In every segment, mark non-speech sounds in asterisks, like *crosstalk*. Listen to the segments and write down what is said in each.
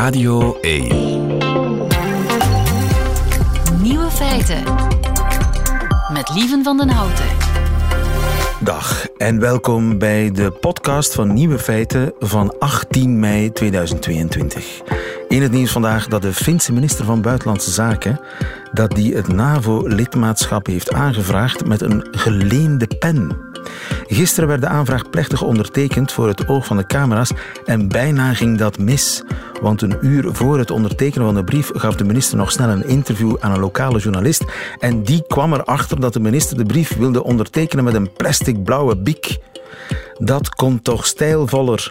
Radio 1. Nieuwe feiten. Met Lieven van den Houten. Dag en welkom bij de podcast van Nieuwe Feiten van 18 mei 2022. In het nieuws vandaag dat de Finse minister van Buitenlandse Zaken dat die het NAVO-lidmaatschap heeft aangevraagd met een geleende pen. Gisteren werd de aanvraag plechtig ondertekend voor het oog van de camera's en bijna ging dat mis. Want een uur voor het ondertekenen van de brief gaf de minister nog snel een interview aan een lokale journalist. En die kwam erachter dat de minister de brief wilde ondertekenen met een plastic blauwe biek. Dat komt toch stijlvoller.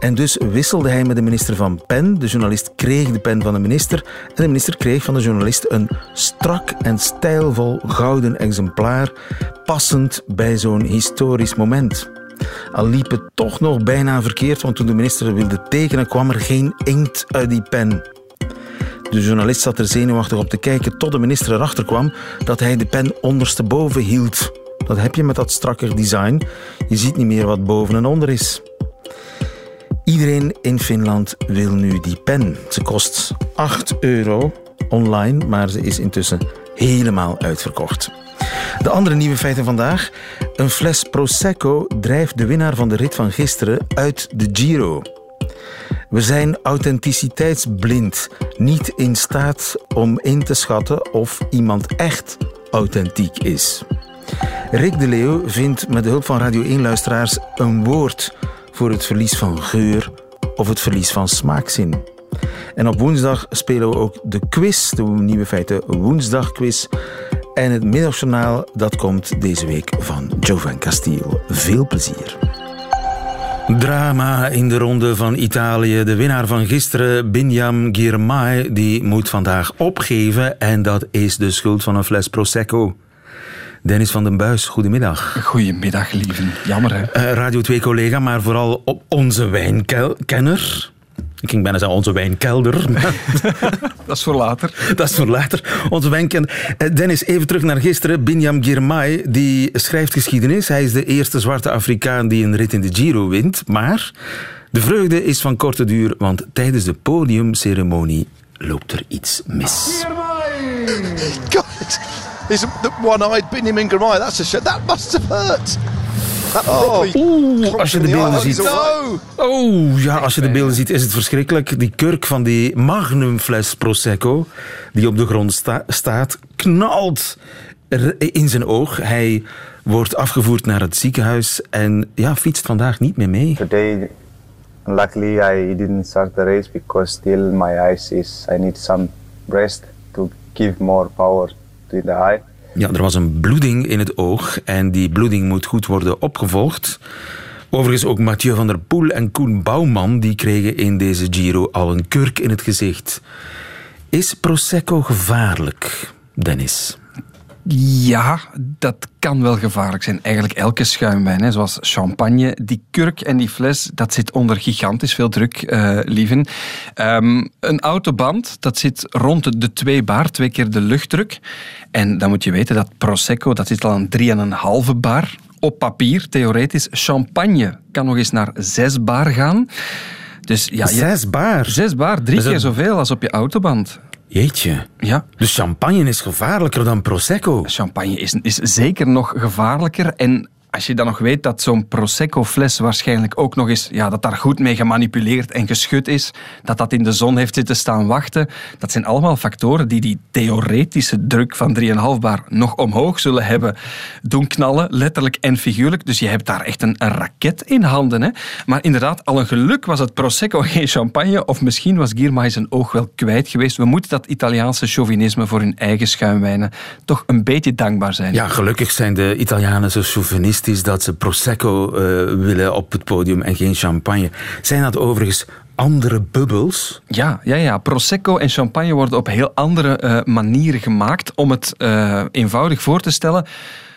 En dus wisselde hij met de minister van Pen. De journalist kreeg de pen van de minister. En de minister kreeg van de journalist een strak en stijlvol gouden exemplaar. Passend bij zo'n historisch moment. Al liep het toch nog bijna verkeerd, want toen de minister wilde tekenen, kwam er geen inkt uit die pen. De journalist zat er zenuwachtig op te kijken tot de minister erachter kwam dat hij de pen ondersteboven hield. Dat heb je met dat strakker design. Je ziet niet meer wat boven en onder is. Iedereen in Finland wil nu die pen. Ze kost 8 euro online, maar ze is intussen helemaal uitverkocht. De andere nieuwe feiten vandaag. Een fles Prosecco drijft de winnaar van de rit van gisteren uit de Giro. We zijn authenticiteitsblind, niet in staat om in te schatten of iemand echt authentiek is. Rick de Leeuw vindt met de hulp van Radio 1-luisteraars een woord voor het verlies van geur of het verlies van smaakzin. En op woensdag spelen we ook de quiz, de nieuwe feiten woensdagquiz. En het middagjournaal dat komt deze week van Jovan Castiel. Veel plezier. Drama in de ronde van Italië. De winnaar van gisteren, Binyam Girmay, die moet vandaag opgeven. En dat is de schuld van een fles Prosecco. Dennis van den Buis, goedemiddag. Goedemiddag, lieve. Jammer, hè? Uh, Radio 2-collega, maar vooral op onze wijnkenner. Ik ging bijna zeggen onze wijnkelder. *laughs* dat is voor later. Dat is voor later. Onze wijnkenner. Uh, Dennis, even terug naar gisteren. Binyam Girmay, die schrijft geschiedenis. Hij is de eerste zwarte Afrikaan die een rit in de Giro wint. Maar de vreugde is van korte duur, want tijdens de podiumceremonie loopt er iets mis. Is the one-eyed Benjamin Gramai. That's a shit. That must have hurt. Oh. Oeh, als je de beelden ziet. Oh, ja, als je de beelden ziet is het verschrikkelijk. Die kurk van die magnumfles Prosecco, die op de grond staat, knalt in zijn oog. Hij wordt afgevoerd naar het ziekenhuis en ja, fietst vandaag niet meer mee. Today, luckily I didn't start the race because still my eyes is, I need some rest to give more power Ja, er was een bloeding in het oog en die bloeding moet goed worden opgevolgd. Overigens ook Mathieu van der Poel en Koen Bouwman die kregen in deze Giro al een kurk in het gezicht. Is Prosecco gevaarlijk, Dennis? Ja, dat kan wel gevaarlijk zijn. Eigenlijk elke schuimwijn, hè, zoals champagne. Die kurk en die fles, dat zit onder gigantisch veel druk, uh, lieven. Um, een autoband, dat zit rond de 2 bar, twee keer de luchtdruk. En dan moet je weten dat Prosecco, dat zit al aan 3,5 bar. Op papier, theoretisch. Champagne kan nog eens naar 6 bar gaan. Dus, ja, zes bar? Zes bar, drie keer zoveel als op je autoband. Jeetje. Ja. Dus champagne is gevaarlijker dan Prosecco? Champagne is, is zeker nog gevaarlijker. En als je dan nog weet dat zo'n Prosecco-fles waarschijnlijk ook nog eens, ja, dat daar goed mee gemanipuleerd en geschud is, dat dat in de zon heeft zitten staan wachten, dat zijn allemaal factoren die die theoretische druk van 3,5 bar nog omhoog zullen hebben doen knallen, letterlijk en figuurlijk. Dus je hebt daar echt een, raket in handen. Hè? Maar inderdaad, al een geluk was het Prosecco *laughs* geen champagne, of misschien was Giermay zijn oog wel kwijt geweest. We moeten dat Italiaanse chauvinisme voor hun eigen schuimwijnen toch een beetje dankbaar zijn. Ja, gelukkig zijn de Italianen zo chauvinisten is dat ze Prosecco uh, willen op het podium en geen champagne. Zijn dat overigens andere bubbels? Ja, ja, ja. Prosecco en champagne worden op heel andere uh, manieren gemaakt. Om het uh, eenvoudig voor te stellen.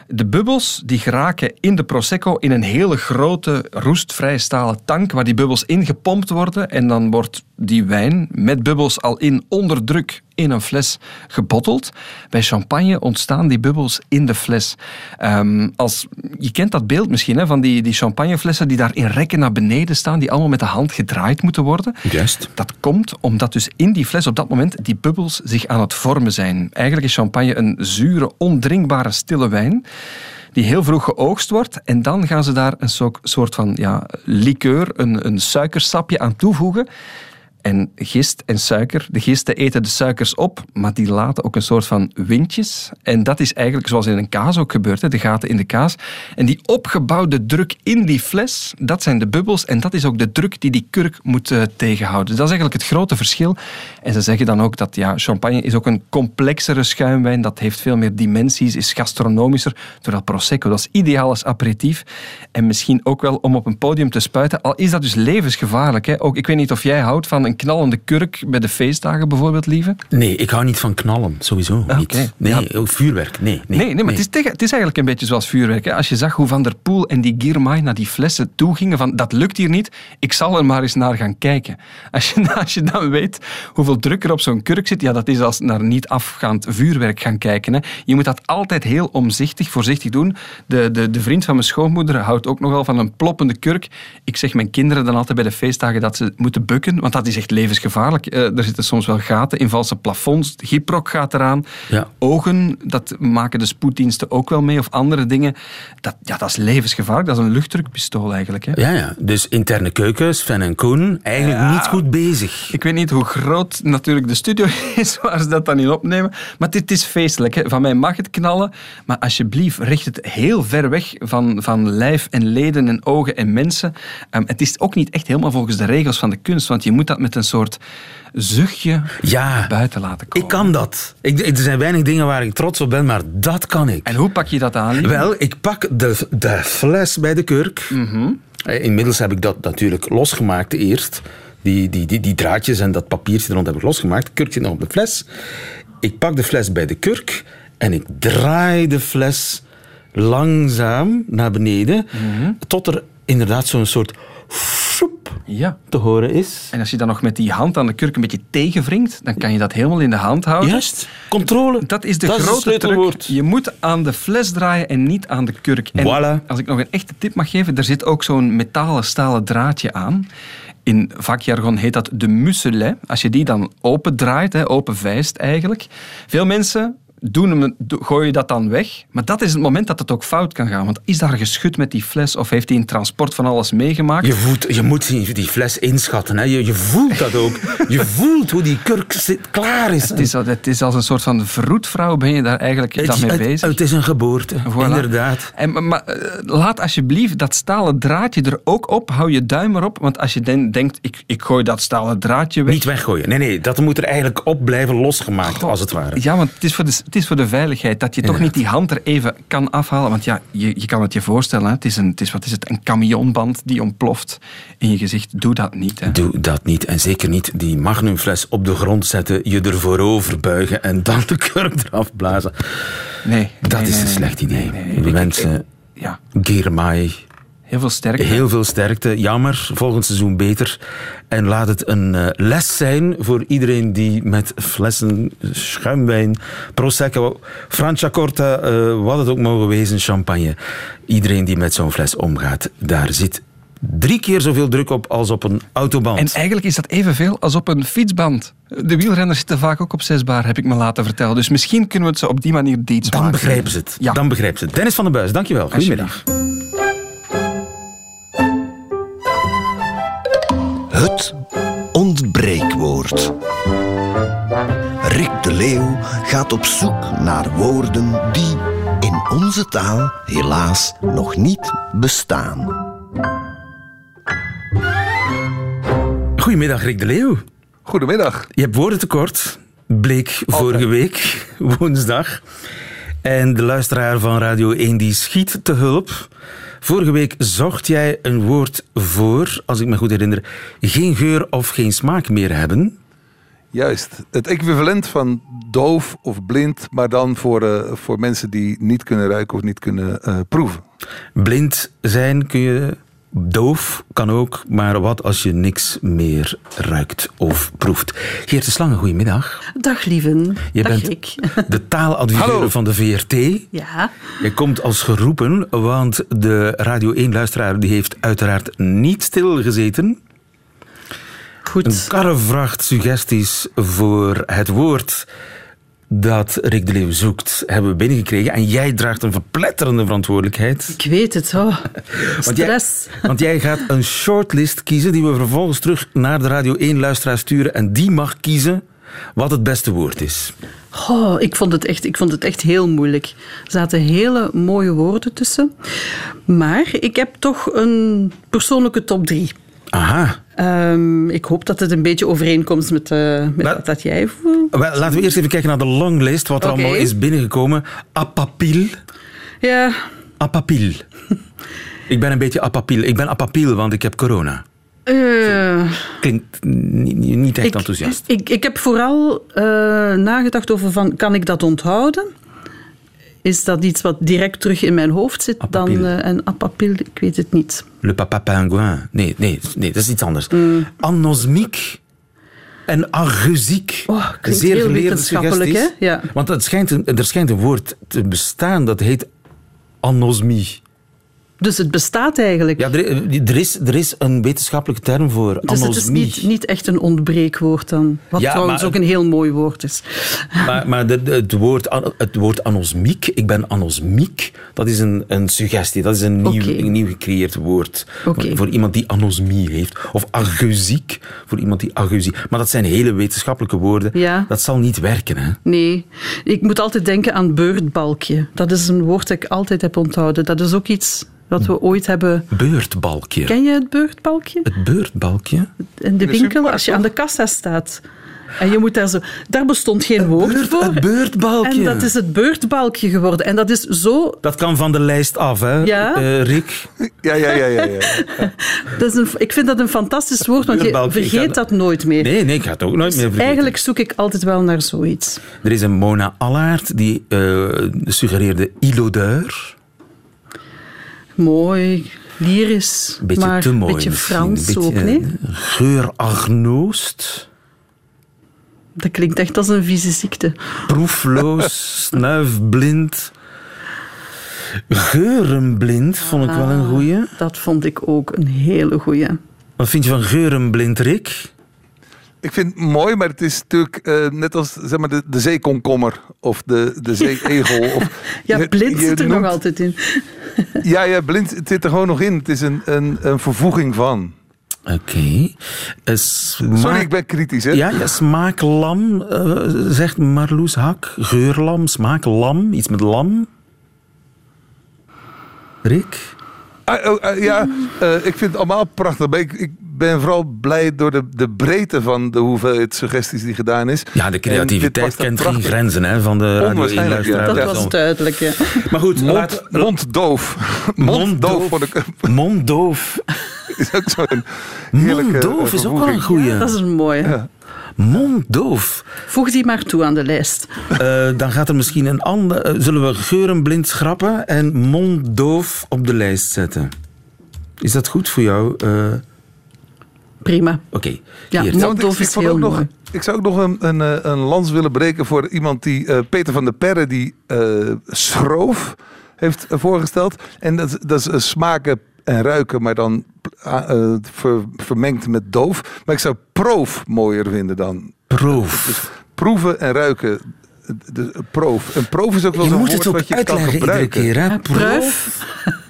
De bubbels die geraken in de Prosecco in een hele grote roestvrije stalen tank waar die bubbels ingepompt worden en dan wordt die wijn met bubbels al in onder druk in een fles gebotteld. Bij champagne ontstaan die bubbels in de fles. Ehm, als, je kent dat beeld misschien hè, van die, die champagneflessen die daar in rekken naar beneden staan, die allemaal met de hand gedraaid moeten worden. Juist. Dat komt omdat dus in die fles op dat moment die bubbels zich aan het vormen zijn. Eigenlijk is champagne een zure, ondrinkbare stille wijn die heel vroeg geoogst wordt. En dan gaan ze daar een soort van ja, liqueur, een, een suikersapje aan toevoegen. En gist en suiker. De gisten eten de suikers op, maar die laten ook een soort van windjes. En dat is eigenlijk zoals in een kaas ook gebeurt, de gaten in de kaas. En die opgebouwde druk in die fles, dat zijn de bubbels. En dat is ook de druk die die kurk moet uh, tegenhouden. Dus dat is eigenlijk het grote verschil. En ze zeggen dan ook dat ja, champagne is ook een complexere schuimwijn. Dat heeft veel meer dimensies, is gastronomischer. Terwijl Prosecco, dat is ideaal als aperitief. En misschien ook wel om op een podium te spuiten. Al is dat dus levensgevaarlijk. Hè. Ook, ik weet niet of jij houdt van een een knallende kurk bij de feestdagen bijvoorbeeld, lieve? Nee, ik hou niet van knallen, sowieso ah, niet. Nee, ja. vuurwerk, nee. Nee, nee, nee maar Het, is tegen, het is eigenlijk een beetje zoals vuurwerk. Hè. Als je zag hoe Van der Poel en die Girmay naar die flessen toe gingen, van dat lukt hier niet, ik zal er maar eens naar gaan kijken. *laughs* Als je, als je dan weet hoeveel druk er op zo'n kurk zit, ja, dat is als naar niet afgaand vuurwerk gaan kijken. Hè. Je moet dat altijd heel omzichtig, voorzichtig doen. De, de, de vriend van mijn schoonmoeder houdt ook nogal van een ploppende kurk. Ik zeg mijn kinderen dan altijd bij de feestdagen dat ze moeten bukken, want dat is echt levensgevaarlijk. Uh, er zitten soms wel gaten in valse plafonds. Gyprok gaat eraan. Ja. Ogen, dat maken de spoeddiensten ook wel mee. Of andere dingen. Dat, ja, dat is levensgevaarlijk. Dat is een luchtdrukpistool eigenlijk. Hè. Ja, ja, dus interne keukens, Sven en Koen, eigenlijk niet goed bezig. Ik weet niet hoe groot natuurlijk de studio *laughs* is waar ze dat dan in opnemen. Maar dit is feestelijk. Hè. Van mij mag het knallen. Maar alsjeblieft, richt het heel ver weg van, van lijf en leden en ogen en mensen. Um, het is ook niet echt helemaal volgens de regels van de kunst. Want je moet dat met een soort zuchtje ja, buiten laten komen. Ik kan dat. Ik, er zijn weinig dingen waar ik trots op ben, maar dat kan ik. En hoe pak je dat aan? Wel, ik pak de, de fles bij de kurk. Mm Inmiddels heb ik dat natuurlijk losgemaakt eerst. Die, die, die, die draadjes en dat papiertje rond heb ik losgemaakt. Het kurk zit nog op de fles. Ik pak de fles bij de kurk en ik draai de fles langzaam naar beneden. Mhm. Tot er inderdaad zo'n soort ja. te horen is. En als je dan nog met die hand aan de kurk een beetje tegenwringt, dan kan je dat helemaal in de hand houden. Juist, controle. Dat is de grote truc. Je moet aan de fles draaien en niet aan de kurk. En voilà. als ik nog een echte tip mag geven, er zit ook zo'n metalen stalen draadje aan. In vakjargon heet dat de muselet. Als je die dan open draait, open vijst eigenlijk. Veel mensen doen hem, gooi je dat dan weg. Maar dat is het moment dat het ook fout kan gaan. Want is daar geschud met die fles of heeft hij een transport van alles meegemaakt? Je, voelt, je moet die, fles inschatten. Hè. Je, je voelt dat ook. je *laughs* voelt hoe die kurk zit, klaar is. Het is, het is als een soort van vroedvrouw ben je daar eigenlijk het, dan mee bezig. Het, is een geboorte, inderdaad. En, maar eh, laat alsjeblieft dat stalen draadje er ook op. Hou je duim erop. Want als je denkt, ik, ik gooi dat stalen draadje weg... Niet weggooien. Nee, nee. Dat moet er eigenlijk op blijven losgemaakt, als het ware. Ja, want het is voor de het is voor de veiligheid. Dat je toch niet die hand er even kan afhalen. Want ja, je, je kan het je voorstellen. Hè. Het, is een, het is, wat is het, een camionband die ontploft in je gezicht. Doe dat niet. Hè. Doe dat niet. En zeker niet die magnumfles op de grond zetten, je er voorover buigen en dan de kurk eraf blazen. Nee. Dat is een slecht idee. Mensen, ja. Heel veel sterkte. Heel veel sterkte. Jammer, volgend seizoen beter. En laat het een uh, les zijn voor iedereen die met flessen schuimwijn, prosecco, Franciacorta, uh, wat het ook mogen wezen, champagne. Iedereen die met zo'n fles omgaat, daar zit drie keer zoveel druk op als op een autoband. En eigenlijk is dat evenveel als op een fietsband. De wielrenners zitten vaak ook op zes bar, heb ik me laten vertellen. Dus misschien kunnen we het ze op die manier diets Dan begrijpen ze het. Ja. Dan begrijpen ze het. Dennis van den Buis, dankjewel. Goedemiddag. Het ontbreekwoord. Rick de Leeuw gaat op zoek naar woorden die in onze taal helaas nog niet bestaan. Goedemiddag, Rick de Leeuw. Goedemiddag. Je hebt woordentekort, bleek vorige week, woensdag. En de luisteraar van Radio 1 die schiet te hulp. Vorige week zocht jij een woord voor, als ik me goed herinner, geen geur of geen smaak meer hebben. Juist. Het equivalent van doof of blind, maar dan voor, uh, voor mensen die niet kunnen ruiken of niet kunnen uh, proeven. Blind zijn kun je Doof kan ook, maar wat als je niks meer ruikt of proeft? Geert de Slange, goedemiddag. Dag lieven. Je Dag bent Rick. *laughs* de taaladviseur van de VRT. Ja, Je komt als geroepen, want de Radio 1-luisteraar die heeft uiteraard niet stilgezeten. Een goed. karrevracht suggesties voor het woord dat Rick de Leeuw zoekt, hebben we binnengekregen. En jij draagt een verpletterende verantwoordelijkheid. Ik weet het. Oh. Want jij, Stress. want jij gaat een shortlist kiezen die we vervolgens terug naar de Radio 1-luisteraar sturen. En die mag kiezen wat het beste woord is. Oh, ik, vond het echt, ik vond het echt heel moeilijk. Er zaten hele mooie woorden tussen. Maar ik heb toch een persoonlijke top drie. Aha. Ehm, ik hoop dat het een beetje overeenkomt met, eh, met wat dat jij voelt. Laten we eerst even kijken naar de longlist, wat er allemaal is binnengekomen. Apapil. Ja, Apapiel. ik ben een beetje apapiel. Ik ben apapiel, want ik heb corona. eh, Klinkt niet, niet echt ik, enthousiast. Ik, ik heb vooral eh, nagedacht over van, kan ik dat onthouden? Is dat iets wat direct terug in mijn hoofd zit? Dan, eh, en apapil, ik weet het niet. Le papa pingouin. Nee, nee, nee, dat is iets anders. Mm. Anosmiek en arguziek. Oh, klinkt heel wetenschappelijk, hè? Ja. Want het schijnt een, er schijnt een woord te bestaan dat heet anosmie. Dus het bestaat eigenlijk. Ja, er, er, is, er is een wetenschappelijke term voor dus anosmie. het is niet, niet echt een ontbreekwoord dan. Wat Ja, trouwens maar- ook een heel mooi woord is. *laughs* Maar, maar de, de- het, woord, het woord anosmiek, ik ben anosmiek, dat is een, een suggestie. Dat is een nieuw, een nieuw gecreëerd woord. Voor iemand die anosmie heeft. Of ageuziek, voor iemand die ageuzie. Maar dat zijn hele wetenschappelijke woorden. Ja. Dat zal niet werken, hè? Nee, ik moet altijd denken aan beurtbalkje. Dat is een woord dat ik altijd heb onthouden. Dat is ook iets wat we ooit hebben... Beurtbalkje. Ken je het beurtbalkje? Het beurtbalkje? In de winkel, als je aan de kassa staat. En je moet daar zo... Daar bestond geen woord Beurt- voor. het beurtbalkje. En dat is het beurtbalkje geworden. En dat is zo... Dat kan van de lijst af, hè, Ja. eh, Rick? Ja, ja, ja, ja. ja. *laughs* Dat is een, ik vind dat een fantastisch woord, want je vergeet dat nooit meer. Nee, nee, ik ga het ook nooit meer vergeten. Eigenlijk zoek ik altijd wel naar zoiets. Er is een Mona Allaert die eh, suggereerde ilodeur. Mooi, lyrisch, Een beetje maar te mooi een beetje. Frans beetje, ook, nee? Geurarnoost. Dat klinkt echt als een vieze ziekte. Proefloos, *laughs* snuifblind. Geurenblind vond ik wel een goeie. Dat vond ik ook een hele goeie. Wat vind je van geurenblind, Rick? Ik vind het mooi, maar het is natuurlijk eh, net als zeg maar, de, de zeekomkommer of de, de zeeegel. Of, *laughs* Ja, blind je zit er noemt- nog altijd in. *laughs* Ja, ja, blind het zit er gewoon nog in. Het is een, een, een vervoeging van. Oké. Eh, smaak- Sorry, ik ben kritisch, hè? Ja, ja smaaklam, eh, zegt Marloes Hak. Geurlam, smaaklam, iets met lam. Rick? Ah, oh, ah, ja, eh, ik vind het allemaal prachtig. Maar ik, ik ben vooral blij door de, de breedte van de hoeveelheid suggesties die gedaan is. Ja, de creativiteit kent geen grenzen hè, van de radio Onwaarschijnlijk, 1 ja. Dat was duidelijk, ja. Maar goed, Mond, laat- monddoof. Monddoof ik Monddoof. is ook zo'n heerlijke Monddoof eh, is ook wel een goeie. Dat is een mooie. Ja. Monddoof. Voeg die maar toe aan de lijst. Eh, dan gaat er misschien een ander... eh, zullen we geurenblind schrappen en monddoof op de lijst zetten? Is dat goed voor jou? Eh, Prima. Oké. Ja, Monddoof ik, is heel nog. Ik zou ook nog een, een, een lans willen breken voor iemand die eh, Peter van der Perre, die eh, schroof heeft voorgesteld. En dat, is- dat is smaken en ruiken, maar dan ver- vermengd met doof. Maar ik zou proof mooier vinden dan. Proof. Proeven en ruiken. De, proof. En proof is ook wel Je zo'n moet woord het ook wat je kan uitleggen iedere gebruiken. keer. Hè? Ja, pruif.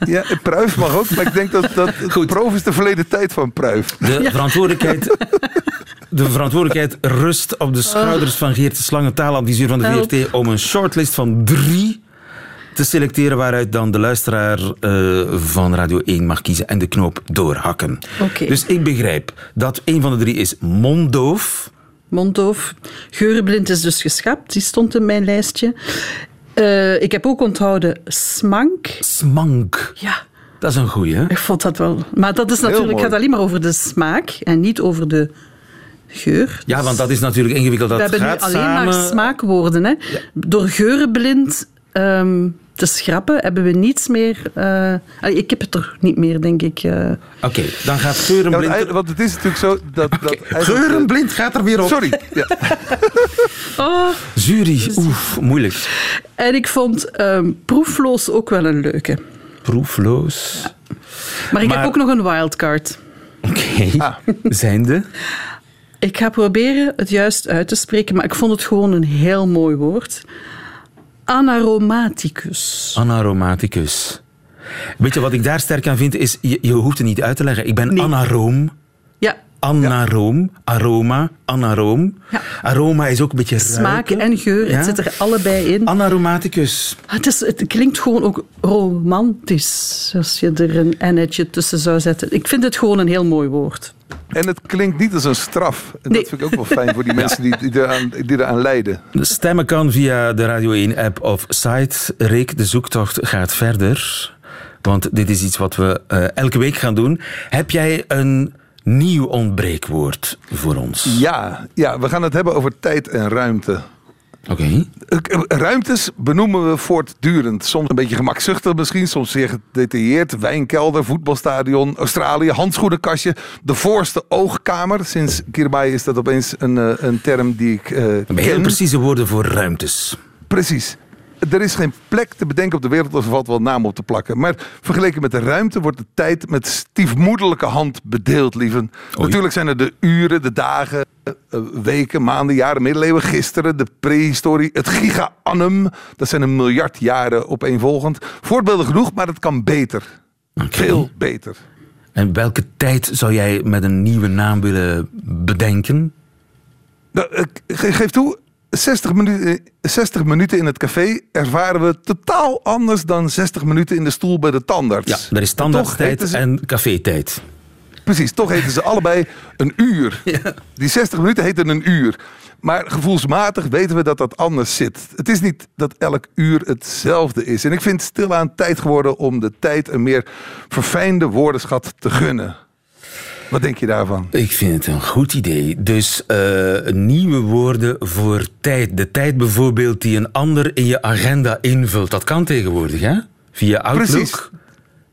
Ja, pruif mag ook, maar ik denk dat, dat *laughs* Goed. proof is de verleden tijd van pruif. De verantwoordelijkheid... *laughs* De verantwoordelijkheid rust op de schouders van Geert de Slange, taaladviseur van de. VRT, om een shortlist van drie te selecteren waaruit dan de luisteraar eh, van Radio 1 mag kiezen en de knoop doorhakken. Dus ik begrijp dat een van de drie is monddoof. Monddoof. Geurenblind is dus geschrapt. Die stond in mijn lijstje. Eh, ik heb ook onthouden smank. Smank. Ja, Dat is een goeie, hè? ik vond dat wel... Maar dat is natuurlijk, gaat alleen maar over de smaak en niet over de geur. Ja, want dat is natuurlijk ingewikkeld. Dat We hebben nu alleen samen... maar smaakwoorden. Hè? Door geurenblind... ehm, te schrappen, hebben we niets meer... eh, ik heb het er niet meer, denk ik. eh. Oké, dan gaat Ja, Geurenblind... eigenlijk- want het is natuurlijk zo dat... dat eigenlijk- Geurenblind gaat er weer op. Sorry. Ja. *laughs* Oh, Jury, oef, moeilijk. en ik vond ehm, proefloos ook wel een leuke. Proefloos. Maar ik Maar- heb ook nog een wildcard. Oké, Ah. *laughs* zijnde. Ik ga proberen het juist uit te spreken, maar ik vond het gewoon een heel mooi woord. Anaromaticus. Anaromaticus. Weet je wat ik daar sterk aan vind? Is, je, je hoeft het niet uit te leggen. Ik ben Nee. anaroom. Ja, Anaroom. Aroma. Anaroom. Ja. Aroma is ook een beetje smaak ruiken. en geur, Ja. het zit er allebei in. Anaromaticus. Het, is, het klinkt gewoon ook romantisch, als je er een n'tje tussen zou zetten. Ik vind het gewoon een heel mooi woord. En het klinkt niet als een straf. En Nee. dat vind ik ook wel fijn voor die *laughs* mensen die, die, eraan, die eraan lijden. Stemmen kan via de Radio 1-app of site. Rick, de zoektocht gaat verder. Want dit is iets wat we eh, elke week gaan doen. Heb jij een nieuw ontbreekwoord voor ons? Ja, ja, we gaan het hebben over tijd en ruimte. Oké. Eh, Ruimtes benoemen we voortdurend. Soms een beetje gemakzuchtig misschien, soms zeer gedetailleerd. Wijnkelder, voetbalstadion, Australië, handschoenenkastje. De voorste oogkamer. Sinds Kirbai is dat opeens een, eh, een term die ik eh Heel ken. precieze woorden voor ruimtes. Precies. Er is geen plek te bedenken op de wereld of er valt wel naam op te plakken. Maar vergeleken met de ruimte wordt de tijd met stiefmoederlijke hand bedeeld, lieven. Oei. Natuurlijk zijn er de uren, de dagen, eh, weken, maanden, jaren, middeleeuwen, gisteren, de prehistorie, het giga-annum. Dat zijn een miljard jaren opeenvolgend. Voorbeelden genoeg, maar het kan beter. Veel beter. En welke tijd zou jij met een nieuwe naam willen bedenken? Nou, ik ge- geef toe, 60 minuten, 60 minuten in het café ervaren we totaal anders dan 60 minuten in de stoel bij de tandarts. Ja, er is standaardtijd ze- en cafetijd. Precies, toch heten ze allebei een uur. *laughs* Die 60 minuten heten een uur. Maar gevoelsmatig weten we dat dat anders zit. Het is niet dat elk uur hetzelfde is. En ik vind het stilaan tijd geworden om de tijd een meer verfijnde woordenschat te gunnen. Wat denk je daarvan? Ik vind het een goed idee. Dus eh, nieuwe woorden voor tijd. De tijd bijvoorbeeld die een ander in je agenda invult. Dat kan tegenwoordig, hè? Via Outlook. Precies.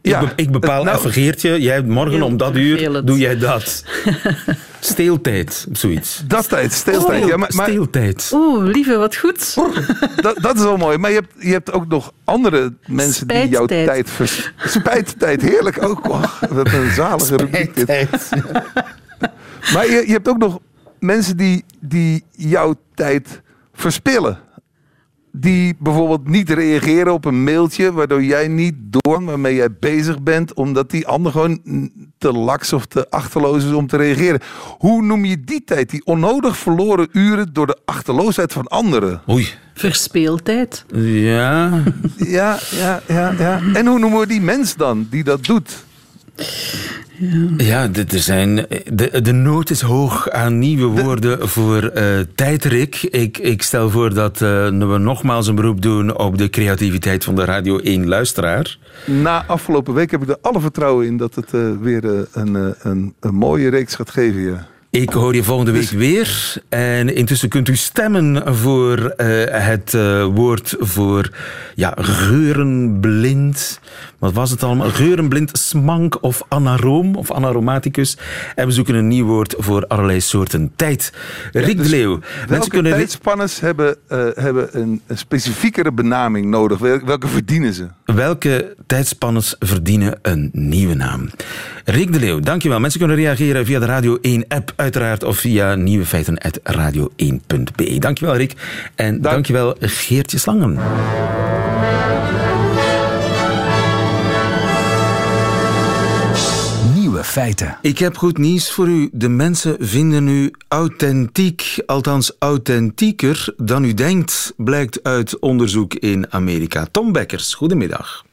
Ik, Ja, ik bepaal nou- even, Geertje, jij morgen Heel om dat uur vervelend. doe jij dat. *laughs* Steeltijd, zoiets. Dat tijd, stiltijd. Ja, maar, maar Steeltijd. Oeh, lieve, wat goed. dat, dat is wel mooi. Maar je hebt, je hebt ook nog andere mensen die jouw tijd... Vers... Spijttijd, heerlijk ook. Oh, wat een zalige rubriek dit. Maar je, je hebt ook nog mensen die, die jouw tijd verspillen. Die bijvoorbeeld niet reageren op een mailtje waardoor jij niet door waarmee jij bezig bent, omdat die ander gewoon te laks of te achterloos is om te reageren. Hoe noem je die tijd? Die onnodig verloren uren door de achterloosheid van anderen. Oei. Verspeeltijd. Ja. Ja, ja, ja, ja. En hoe noemen we die mens dan die dat doet? Ja, de- er zijn, de, de nood is hoog aan nieuwe woorden voor eh tijdrik. Ik, ik stel voor dat eh, we nogmaals een beroep doen op de creativiteit van de Radio 1 luisteraar. Na afgelopen week heb ik er alle vertrouwen in dat het eh, weer een, een, een mooie reeks gaat geven. Ja. Ik hoor je volgende week weer. En intussen kunt u stemmen voor eh, het eh, woord voor ja, geurenblind. Wat was het allemaal? Geurenblind, smank of anaroom of anaromaticus. En we zoeken een nieuw woord voor allerlei soorten tijd. Rick dus de Leeuw. Welke kunnen... tijdspannes hebben, eh, hebben een, een specifiekere benaming nodig? Wel- Welke verdienen ze? Welke tijdspannes verdienen een nieuwe naam? Rick de Leeuw, dankjewel. Mensen kunnen reageren via de Radio 1-app uiteraard of via nieuwefeiten.radio1.be. Dankjewel Rick en Dank. dankjewel Geertje Slangen. Nieuwe feiten. Ik heb goed nieuws voor u. De mensen vinden u authentiek, althans authentieker dan u denkt, blijkt uit onderzoek in Amerika. Tom Bekkers, goedemiddag.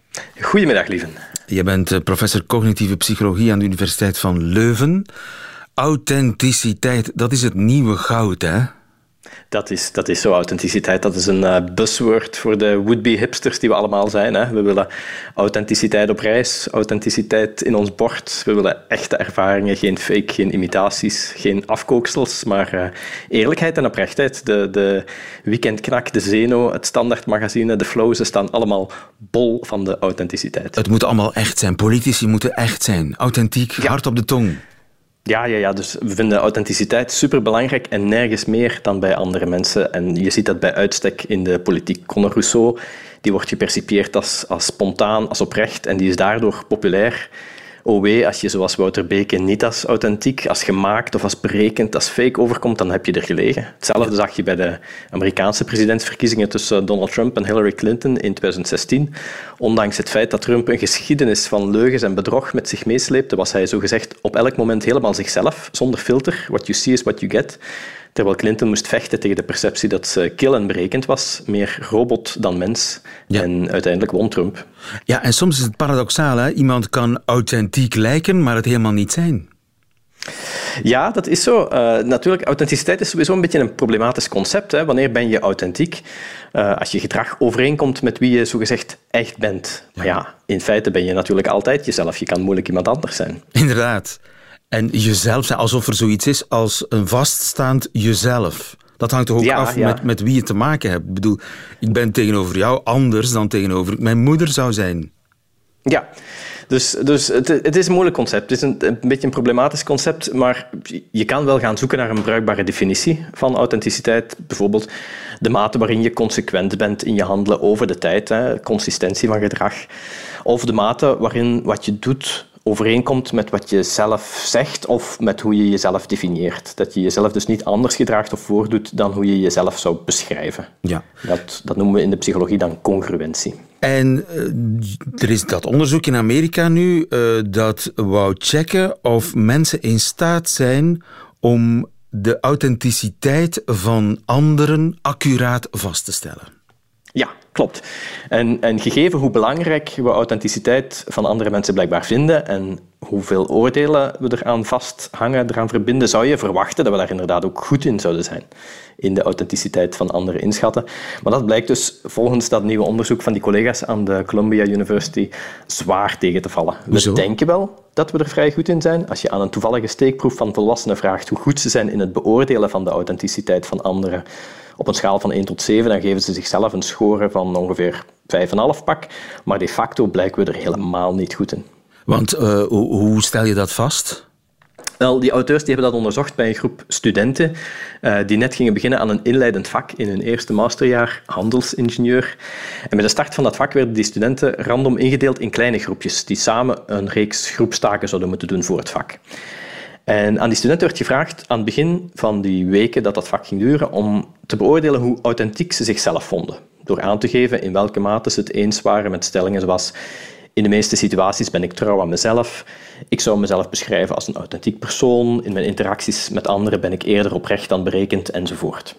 Goedemiddag, lieven. Je bent eh, professor cognitieve psychologie aan de Universiteit van Leuven. Authenticiteit, dat is het nieuwe goud, hè? Dat is, dat is zo, authenticiteit. Dat is een uh, buzzword voor de would-be hipsters die we allemaal zijn. Hè. We willen authenticiteit op reis, authenticiteit in ons bord. We willen echte ervaringen, geen fake, geen imitaties, geen afkooksels, maar uh, eerlijkheid en oprechtheid. De, de Weekendknak, de Zeno, het Standaardmagazine, de Flow, ze staan allemaal bol van de authenticiteit. Het moet allemaal echt zijn. Politici moeten echt zijn. Authentiek, hard op de tong. Ja, ja, ja, dus we vinden authenticiteit superbelangrijk en nergens meer dan bij andere mensen. En je ziet dat bij uitstek in de politiek. Conor Rousseau die wordt gepercipieerd als, als spontaan, als oprecht en die is daardoor populair wee, als je zoals Wouter Beke niet als authentiek, als gemaakt of als berekend, als fake overkomt, dan heb je er gelegen. Hetzelfde zag je bij de Amerikaanse presidentsverkiezingen tussen Donald Trump en Hillary Clinton in 2016. Ondanks het feit dat Trump een geschiedenis van leugens en bedrog met zich meesleepte, was hij zogezegd op elk moment helemaal zichzelf, zonder filter. What you see is what you get. Terwijl Clinton moest vechten tegen de perceptie dat ze kil en berekend was, meer robot dan mens. En uiteindelijk won Trump. Ja, en soms is het paradoxaal. Hè? Iemand kan authentiek lijken, maar het helemaal niet zijn. Ja, dat is zo. Uh, natuurlijk, authenticiteit is sowieso een beetje een problematisch concept. Hè. Wanneer ben je authentiek? Uh, als je gedrag overeenkomt met wie je zogezegd echt bent. Ja. Maar ja, in feite ben je natuurlijk altijd jezelf. Je kan moeilijk iemand anders zijn. Inderdaad. En jezelf zijn, alsof er zoiets is als een vaststaand jezelf. Dat hangt toch ook af Met, met wie je te maken hebt. Ik bedoel, ik ben tegenover jou anders dan tegenover mijn moeder zou zijn. Ja, dus, dus het, het, is een moeilijk concept. Het is een, een, beetje een problematisch concept, maar je kan wel gaan zoeken naar een bruikbare definitie van authenticiteit. Bijvoorbeeld de mate waarin je consequent bent in je handelen over de tijd, hè, consistentie van gedrag. Of de mate waarin wat je doet overeenkomt met wat je zelf zegt of met hoe je jezelf definieert. Dat je jezelf dus niet anders gedraagt of voordoet dan hoe je jezelf zou beschrijven. Ja. Dat, dat noemen we in de psychologie dan congruentie. En uh, er is dat onderzoek in Amerika nu uh, dat wou checken of mensen in staat zijn om de authenticiteit van anderen accuraat vast te stellen. Klopt. En, en gegeven hoe belangrijk we authenticiteit van andere mensen blijkbaar vinden en hoeveel oordelen we eraan vasthangen, eraan verbinden, zou je verwachten dat we daar inderdaad ook goed in zouden zijn. In de authenticiteit van anderen inschatten. Maar dat blijkt dus volgens dat nieuwe onderzoek van die collega's aan de Columbia University zwaar tegen te vallen. We denken wel dat we er vrij goed in zijn. Als je aan een toevallige steekproef van volwassenen vraagt hoe goed ze zijn in het beoordelen van de authenticiteit van anderen, op een schaal van 1 tot 7, dan geven ze zichzelf een score van ongeveer 5,5 pak. Maar de facto blijken we er helemaal niet goed in. Want uh, hoe stel je dat vast? Wel, die auteurs die hebben dat onderzocht bij een groep studenten uh, die net gingen beginnen aan een inleidend vak in hun eerste masterjaar, handelsingenieur. En met de start van dat vak werden die studenten random ingedeeld in kleine groepjes die samen een reeks groepstaken zouden moeten doen voor het vak. En aan die studenten werd gevraagd aan het begin van die weken dat dat vak ging duren om te beoordelen hoe authentiek ze zichzelf vonden. Door aan te geven in welke mate ze het eens waren met stellingen zoals in de meeste situaties ben ik trouw aan mezelf. Ik zou mezelf beschrijven als een authentiek persoon. In mijn interacties met anderen ben ik eerder oprecht dan berekend enzovoort.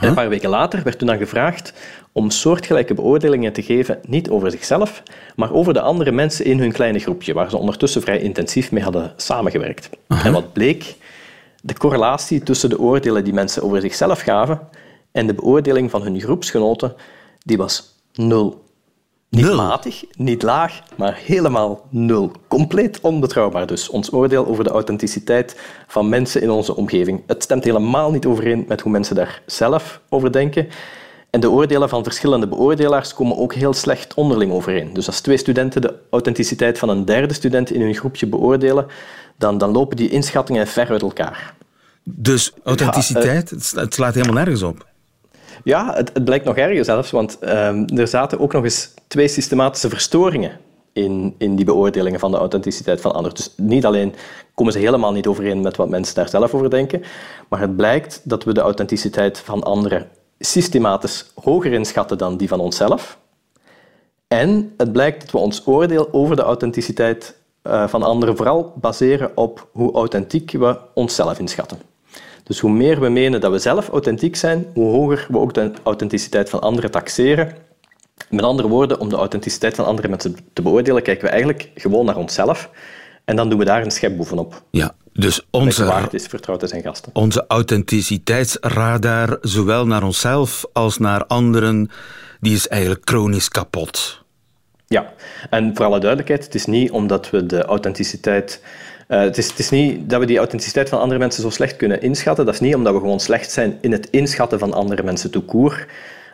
En een paar weken later werd toen dan gevraagd om soortgelijke beoordelingen te geven, niet over zichzelf, maar over de andere mensen in hun kleine groepje, waar ze ondertussen vrij intensief mee hadden samengewerkt. En wat bleek? De correlatie tussen de oordelen die mensen over zichzelf gaven en de beoordeling van hun groepsgenoten, die was nul. Niet nul. matig, niet laag, maar helemaal nul. Compleet onbetrouwbaar dus. Ons oordeel over de authenticiteit van mensen in onze omgeving. Het stemt helemaal niet overeen met hoe mensen daar zelf over denken. En de oordelen van verschillende beoordelaars komen ook heel slecht onderling overeen. Dus als twee studenten de authenticiteit van een derde student in hun groepje beoordelen, dan, dan lopen die inschattingen ver uit elkaar. Dus authenticiteit, het slaat helemaal nergens op. Ja, het, het blijkt nog erger zelfs, want um, er zaten ook nog eens twee systematische verstoringen in, in die beoordelingen van de authenticiteit van anderen. Dus niet alleen komen ze helemaal niet overeen met wat mensen daar zelf over denken, maar het blijkt dat we de authenticiteit van anderen systematisch hoger inschatten dan die van onszelf. En het blijkt dat we ons oordeel over de authenticiteit uh, van anderen vooral baseren op hoe authentiek we onszelf inschatten. Dus hoe meer we menen dat we zelf authentiek zijn, hoe hoger we ook de authenticiteit van anderen taxeren. Met andere woorden, om de authenticiteit van andere mensen te beoordelen, kijken we eigenlijk gewoon naar onszelf. En dan doen we daar een schep bovenop. Ja, Dus onze, waard is vertrouwd te zijn gasten. Onze authenticiteitsradar, zowel naar onszelf als naar anderen, die is eigenlijk chronisch kapot. Ja, en voor alle duidelijkheid, het is niet omdat we de authenticiteit uh, het, is, het, is, niet dat we die authenticiteit van andere mensen zo slecht kunnen inschatten. Dat is niet omdat we gewoon slecht zijn in het inschatten van andere mensen court.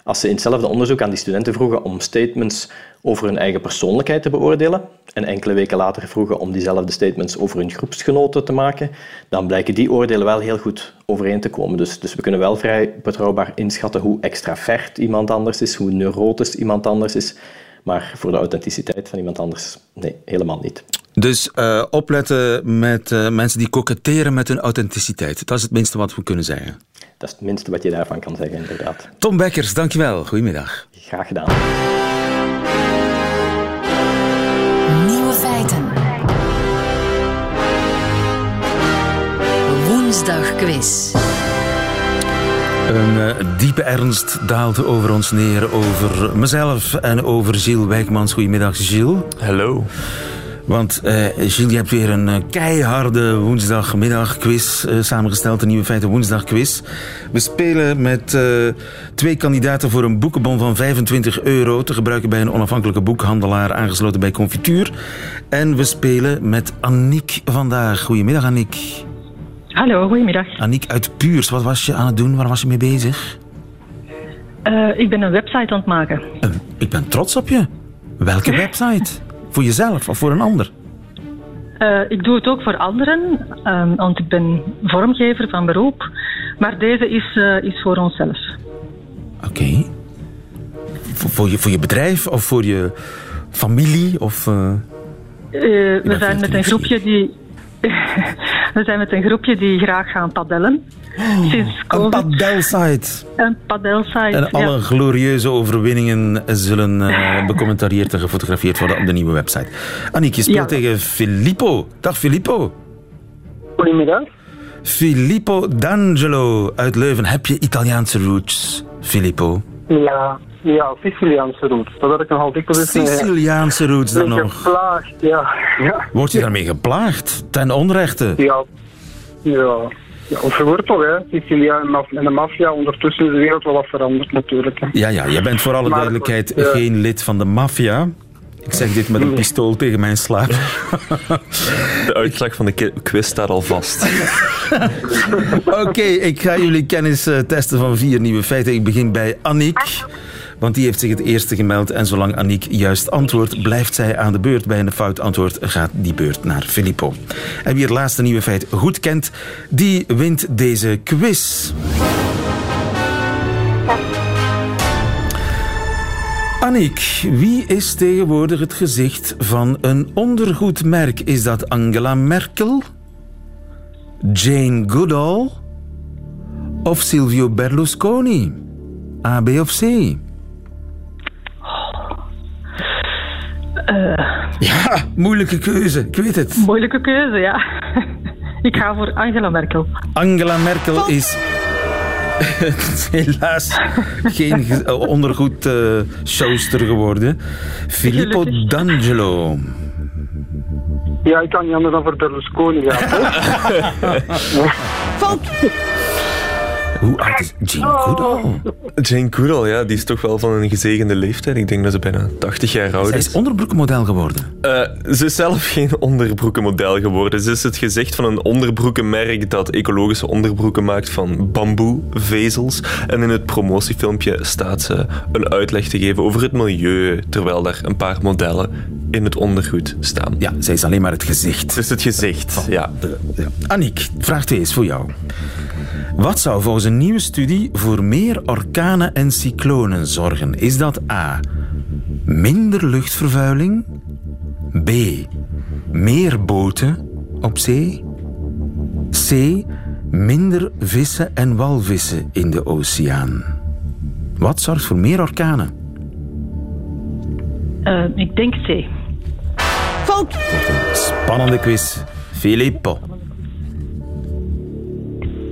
Als ze in hetzelfde onderzoek aan die studenten vroegen om statements over hun eigen persoonlijkheid te beoordelen en enkele weken later vroegen om diezelfde statements over hun groepsgenoten te maken, dan blijken die oordelen wel heel goed overeen te komen. Dus, dus we kunnen wel vrij betrouwbaar inschatten hoe extravert iemand anders is, hoe neurotisch iemand anders is. Maar voor de authenticiteit van iemand anders, nee, helemaal niet. Dus uh, opletten met uh, mensen die koketteren met hun authenticiteit. Dat is het minste wat we kunnen zeggen. Dat is het minste wat je daarvan kan zeggen, inderdaad. Tom Bekkers, dankjewel. Goedemiddag. Graag gedaan. Nieuwe feiten. Woensdag quiz. Een uh, diepe ernst daalt over ons neer, over mezelf en over Gilles Wijkmans. Goedemiddag, Gilles. Hallo. Want uh, Gilles, je hebt weer een uh, keiharde woensdagmiddagquiz uh, samengesteld. Een nieuwe feiten woensdagquiz. We spelen met twee kandidaten voor een boekenbon van 25 euro. Te gebruiken bij een onafhankelijke boekhandelaar aangesloten bij Confituur. En we spelen met Annick vandaag. Goedemiddag, Annick. Hallo, goedemiddag. Annick uit Puurs. Wat was je aan het doen? Waar was je mee bezig? ik ben een website aan het maken. ik ben trots op je. Welke *laughs* website? Voor jezelf of voor een ander? Uh, ik doe het ook voor anderen, um, want ik ben vormgever van beroep. Maar deze is, uh, is voor onszelf. Oké. Okay. Voor, voor, je, voor je bedrijf of voor je familie? Of, uh... we zijn met een groepje die we zijn met een groepje die graag gaan padellen. Oh, een padelsite. Een padelsite, En alle ja. glorieuze overwinningen zullen uh, becommentarieerd en gefotografeerd worden op de nieuwe website. Annick, je speelt ja. tegen Filippo. Dag Filippo. Goedemiddag. Filippo D'Angelo uit Leuven. Heb je Italiaanse roots, Filippo? Ja, ja, Siciliaanse roots. Dat had ik nogal dikwijls... Siciliaanse roots dan nog. Geplaagd, ja. ja. Word je daarmee geplaagd? Ten onrechte? Ja. Ja. Ja, of je wordt toch, hè. Sicilia en de maffia. Ondertussen is de wereld wel wat veranderd, natuurlijk. Hè. Ja, ja. Je bent voor alle maar, duidelijkheid ja. geen lid van de maffia. Ik zeg dit met een pistool tegen mijn slaap. De uitslag van de quiz staat al vast. *laughs* Oké, okay, ik ga jullie kennis uh, testen van vier nieuwe feiten. Ik begin bij Annick. Want die heeft zich het eerste gemeld. En zolang Annick juist antwoordt, blijft zij aan de beurt. Bij een fout antwoord gaat die beurt naar Filippo. En wie het laatste nieuwe feit goed kent, die wint deze quiz. Annick, wie is tegenwoordig het gezicht van een ondergoedmerk? Is dat Angela Merkel? Jane Goodall? Of Silvio Berlusconi? A, B of C? Ja, moeilijke keuze, ik weet het. Moeilijke keuze, ja. *laughs* ik ga voor Angela Merkel. Angela Merkel is *laughs* helaas geen ondergoed uh, showster geworden. Filippo D'Angelo. Ja, ik kan niet anders dan voor Berlusconi gaan. Fout! *laughs* Hoe oud is Jane Goodall? Jane Goodall, ja, die is toch wel van een gezegende leeftijd. Ik denk dat ze bijna 80 jaar oud is. Zij is onderbroekenmodel geworden? Uh, ze is zelf geen onderbroekenmodel geworden. Ze is het gezicht van een onderbroekenmerk dat ecologische onderbroeken maakt van bamboevezels. En in het promotiefilmpje staat ze een uitleg te geven over het milieu, terwijl daar een paar modellen in het ondergoed staan. Ja, zij is alleen maar het gezicht. Het is het gezicht, ja. ja. Annick, vraag 2 is voor jou. Wat zou volgens een nieuwe studie voor meer orkanen en cyclonen zorgen? Is dat A. Minder luchtvervuiling? B. Meer boten op zee? C. Minder vissen en walvissen in de oceaan? Wat zorgt voor meer orkanen? Uh, ik denk C. Fout! Spannende quiz. Filippo.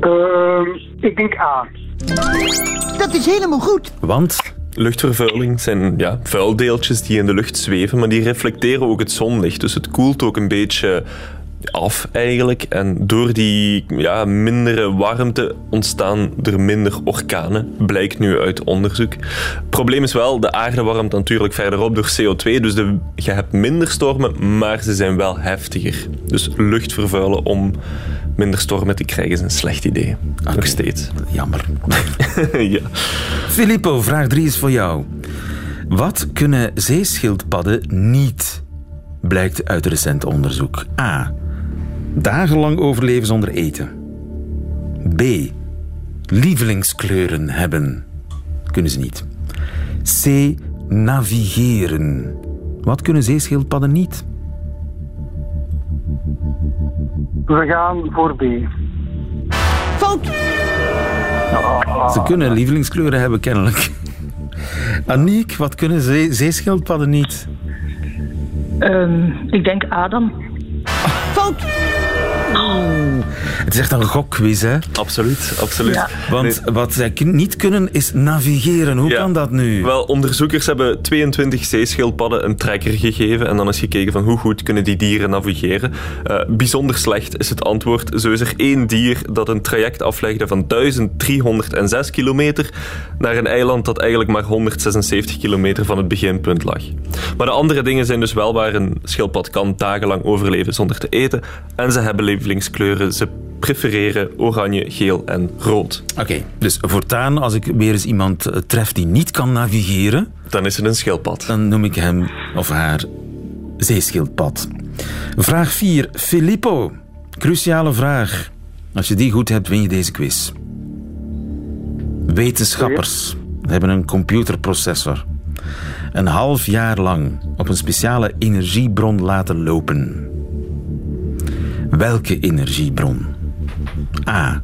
Uh, ik denk A. Dat is helemaal goed. Want? Luchtvervuiling zijn ja, vuildeeltjes die in de lucht zweven, maar die reflecteren ook het zonlicht. Dus het koelt ook een beetje af eigenlijk. En door die ja, mindere warmte ontstaan er minder orkanen, blijkt nu uit onderzoek. Het probleem is wel, de aarde warmt natuurlijk verder op door CO2, dus de, je hebt minder stormen, maar ze zijn wel heftiger. Dus lucht vervuilen om minder stormen te krijgen is een slecht idee. Nog steeds. Jammer. *laughs* ja. Filippo, vraag 3 is voor jou. Wat kunnen zeeschildpadden niet? Blijkt uit recent onderzoek. A. Dagenlang overleven zonder eten. B. Lievelingskleuren hebben. Kunnen ze niet. C. Navigeren. Wat kunnen zeeschildpadden niet? We gaan voor B. Fout! Ze kunnen lievelingskleuren hebben, kennelijk. Aniek, wat kunnen zee- zeeschildpadden niet? Ehm, ik denk Adam. Fout! Het is echt een gokquiz, hè? Absoluut, absoluut. Ja. Want wat zij niet kunnen is navigeren. Hoe Ja. kan dat nu? Wel, onderzoekers hebben 22 zeeschildpadden een trekker gegeven en dan is gekeken van hoe goed kunnen die dieren navigeren. Eh, bijzonder slecht is het antwoord. Zo is er één dier dat een traject aflegde van 1306 kilometer naar een eiland dat eigenlijk maar 176 kilometer van het beginpunt lag. Maar de andere dingen zijn dus wel waar een schildpad kan dagenlang overleven zonder te eten en ze hebben lievelingskleuren. Ze prefereren oranje, geel en rood. Oké, dus voortaan, als ik weer eens iemand eh, tref die niet kan navigeren, Dan is het een schildpad. dan noem ik hem of haar zeeschildpad. Vraag 4. Filippo. Cruciale vraag. Als je die goed hebt, win je deze quiz. Wetenschappers hebben een computerprocessor een half jaar lang op een speciale energiebron laten lopen. Welke energiebron? A.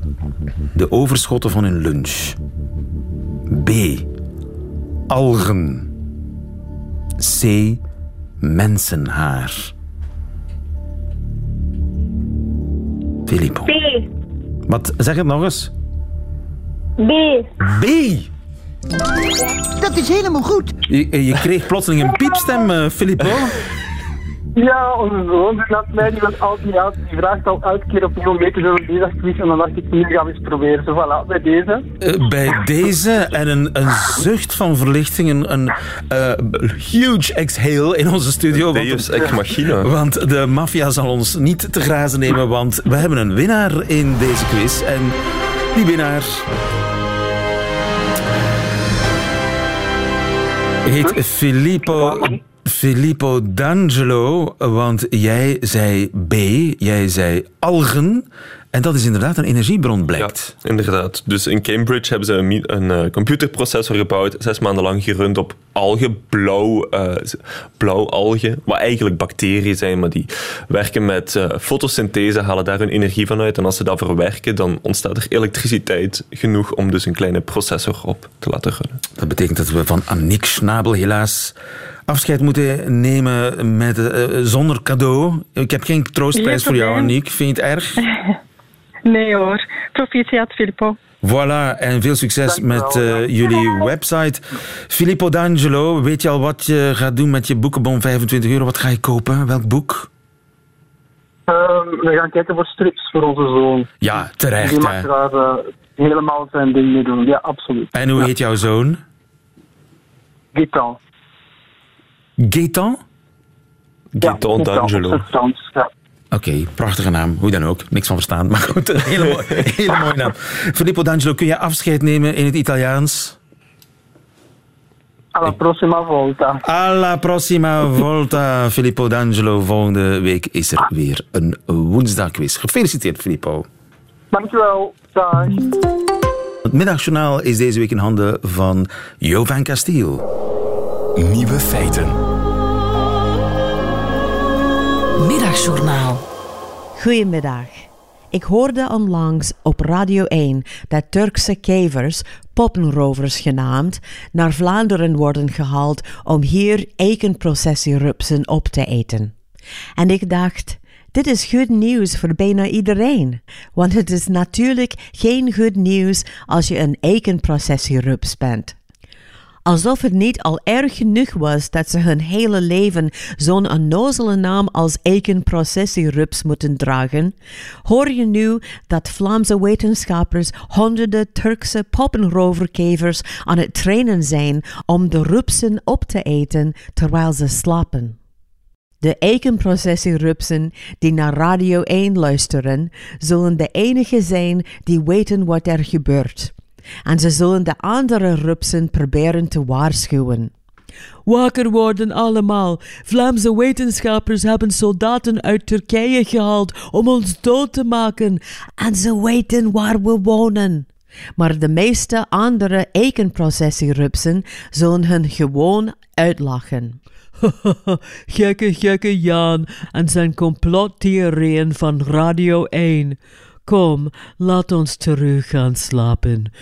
De overschotten van hun lunch. B. Algen. C. Mensenhaar. Filippo. B. Wat, zeg het nog eens. B. B. Dat is helemaal goed. Je, je kreeg plotseling een piepstem, eh, Filippo. *laughs* Ja, onze zoon laat mij die van altijd uit. Die vraagt al elke keer opnieuw mee te zullen deze quiz. En dan dacht ik, nu gaan we eens proberen. Zo voilà, bij deze. Eh, bij deze en een, een zucht van verlichting, een, een eh, huge exhale in onze studio. Deus ex machina. want de maffia zal ons niet te grazen nemen, want we hebben een winnaar in deze quiz. En die winnaar heet Filippo, Filippo D'Angelo, want jij zei B, jij zei algen. En dat is inderdaad een energiebron, blijkt. Ja, inderdaad. Dus in Cambridge hebben ze een, een eh, computerprocessor gebouwd, zes maanden lang gerund op algen, blauw, eh, blauw algen, wat eigenlijk bacteriën zijn, maar die werken met eh, fotosynthese, halen daar hun energie van uit. En als ze dat verwerken, dan ontstaat er elektriciteit genoeg om dus een kleine processor op te laten runnen. Dat betekent dat we van Annick Schnabel helaas afscheid moeten nemen met, eh, zonder cadeau. Ik heb geen troostprijs voor jou. Annick. Vind je het erg? *laughs* Nee hoor. Proficiat, Filippo. Voilà, en veel succes met eh, jullie website. Filippo D'Angelo, weet je al wat je gaat doen met je boekenbon 25 euro? Wat ga je kopen? Welk boek? Ehm, we gaan kijken voor strips voor onze zoon. Ja, Die terecht. mag Hè. daar eh, helemaal zijn ding mee doen. Ja, absoluut. En hoe heet jouw zoon? Gitan. Gaetan? Gaetan Ja, D'Angelo. Ja. Oké, prachtige naam. Hoe dan ook. Niks van verstaan. Maar goed, een hele, mooie, *laughs* hele mooie naam. Filippo D'Angelo, kun je afscheid nemen in het Italiaans? Alla prossima volta. Alla prossima volta, Filippo D'Angelo. Volgende week is er weer een woensdagquiz. Gefeliciteerd, Filippo. Dankjewel. Dag. Het middagjournaal is deze week in handen van Jovan Castiel. Nieuwe feiten. Middagjournaal. Goedemiddag. Ik hoorde onlangs op Radio 1 dat Turkse kevers, poppenrovers genaamd, naar Vlaanderen worden gehaald om hier eikenprocessierupsen op te eten. En ik dacht, dit is goed nieuws voor bijna iedereen. Want het is natuurlijk geen goed nieuws als je een eikenprocessierups bent. Alsof het niet al erg genoeg was dat ze hun hele leven zo'n onnozele naam als eikenprocessierups moeten dragen, hoor je nu dat Vlaamse wetenschappers honderden Turkse poppenroverkevers aan het trainen zijn om de rupsen op te eten terwijl ze slapen. De eikenprocessierupsen die naar Radio 1 luisteren, zullen de enige zijn die weten wat er gebeurt en ze zullen de andere rupsen proberen te waarschuwen. Wakker worden allemaal. Vlaamse wetenschappers hebben soldaten uit Turkije gehaald om ons dood te maken. En ze weten waar we wonen. Maar de meeste andere eikenprocessierupsen zullen hun gewoon uitlachen. *laughs* gekke, gekke Jan en zijn complottheorieën van Radio 1. Kom, laat ons terug gaan slapen.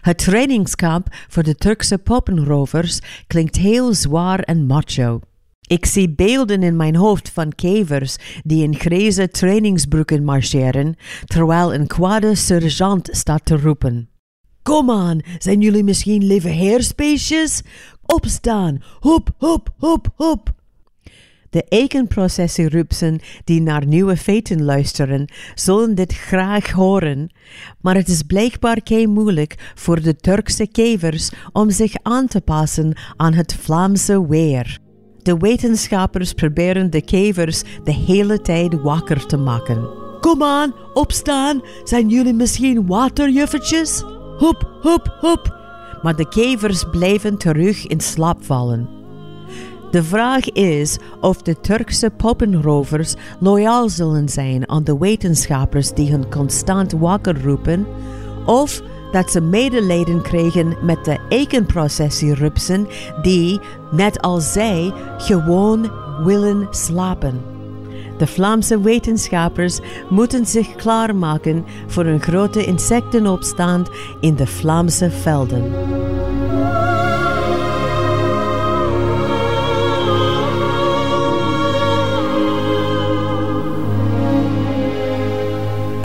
Het trainingskamp voor de Turkse poppenrovers klinkt heel zwaar en macho. Ik zie beelden in mijn hoofd van kevers die in grijze trainingsbroeken marcheren, terwijl een kwade sergeant staat te roepen. Kom aan, zijn jullie misschien lieve heerspeesjes? Opstaan, hop, hop, hop, hop. De eikenprocessierupsen die naar nieuwe feiten luisteren, zullen dit graag horen, maar het is blijkbaar kei moeilijk voor de Turkse kevers om zich aan te passen aan het Vlaamse weer. De wetenschappers proberen de kevers de hele tijd wakker te maken. Kom aan, opstaan, zijn jullie misschien waterjuffertjes? Hop, hop, hop. Maar de kevers blijven terug in slaap vallen. De vraag is of de Turkse poppenrovers loyaal zullen zijn aan de wetenschappers die hun constant wakker roepen, of dat ze medelijden krijgen met de eikenprocessierupsen die, net als zij, gewoon willen slapen. De Vlaamse wetenschappers moeten zich klaarmaken voor een grote insectenopstand in de Vlaamse velden.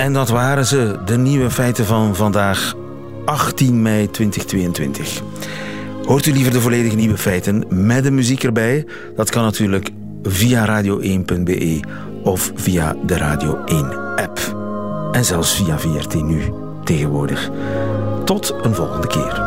En dat waren ze, de nieuwe feiten van vandaag, 18 mei 2022. Hoort u liever de volledige nieuwe feiten met de muziek erbij? Dat kan natuurlijk via radio1.be of via de Radio 1-app. En zelfs via VRT Nu tegenwoordig. Tot een volgende keer.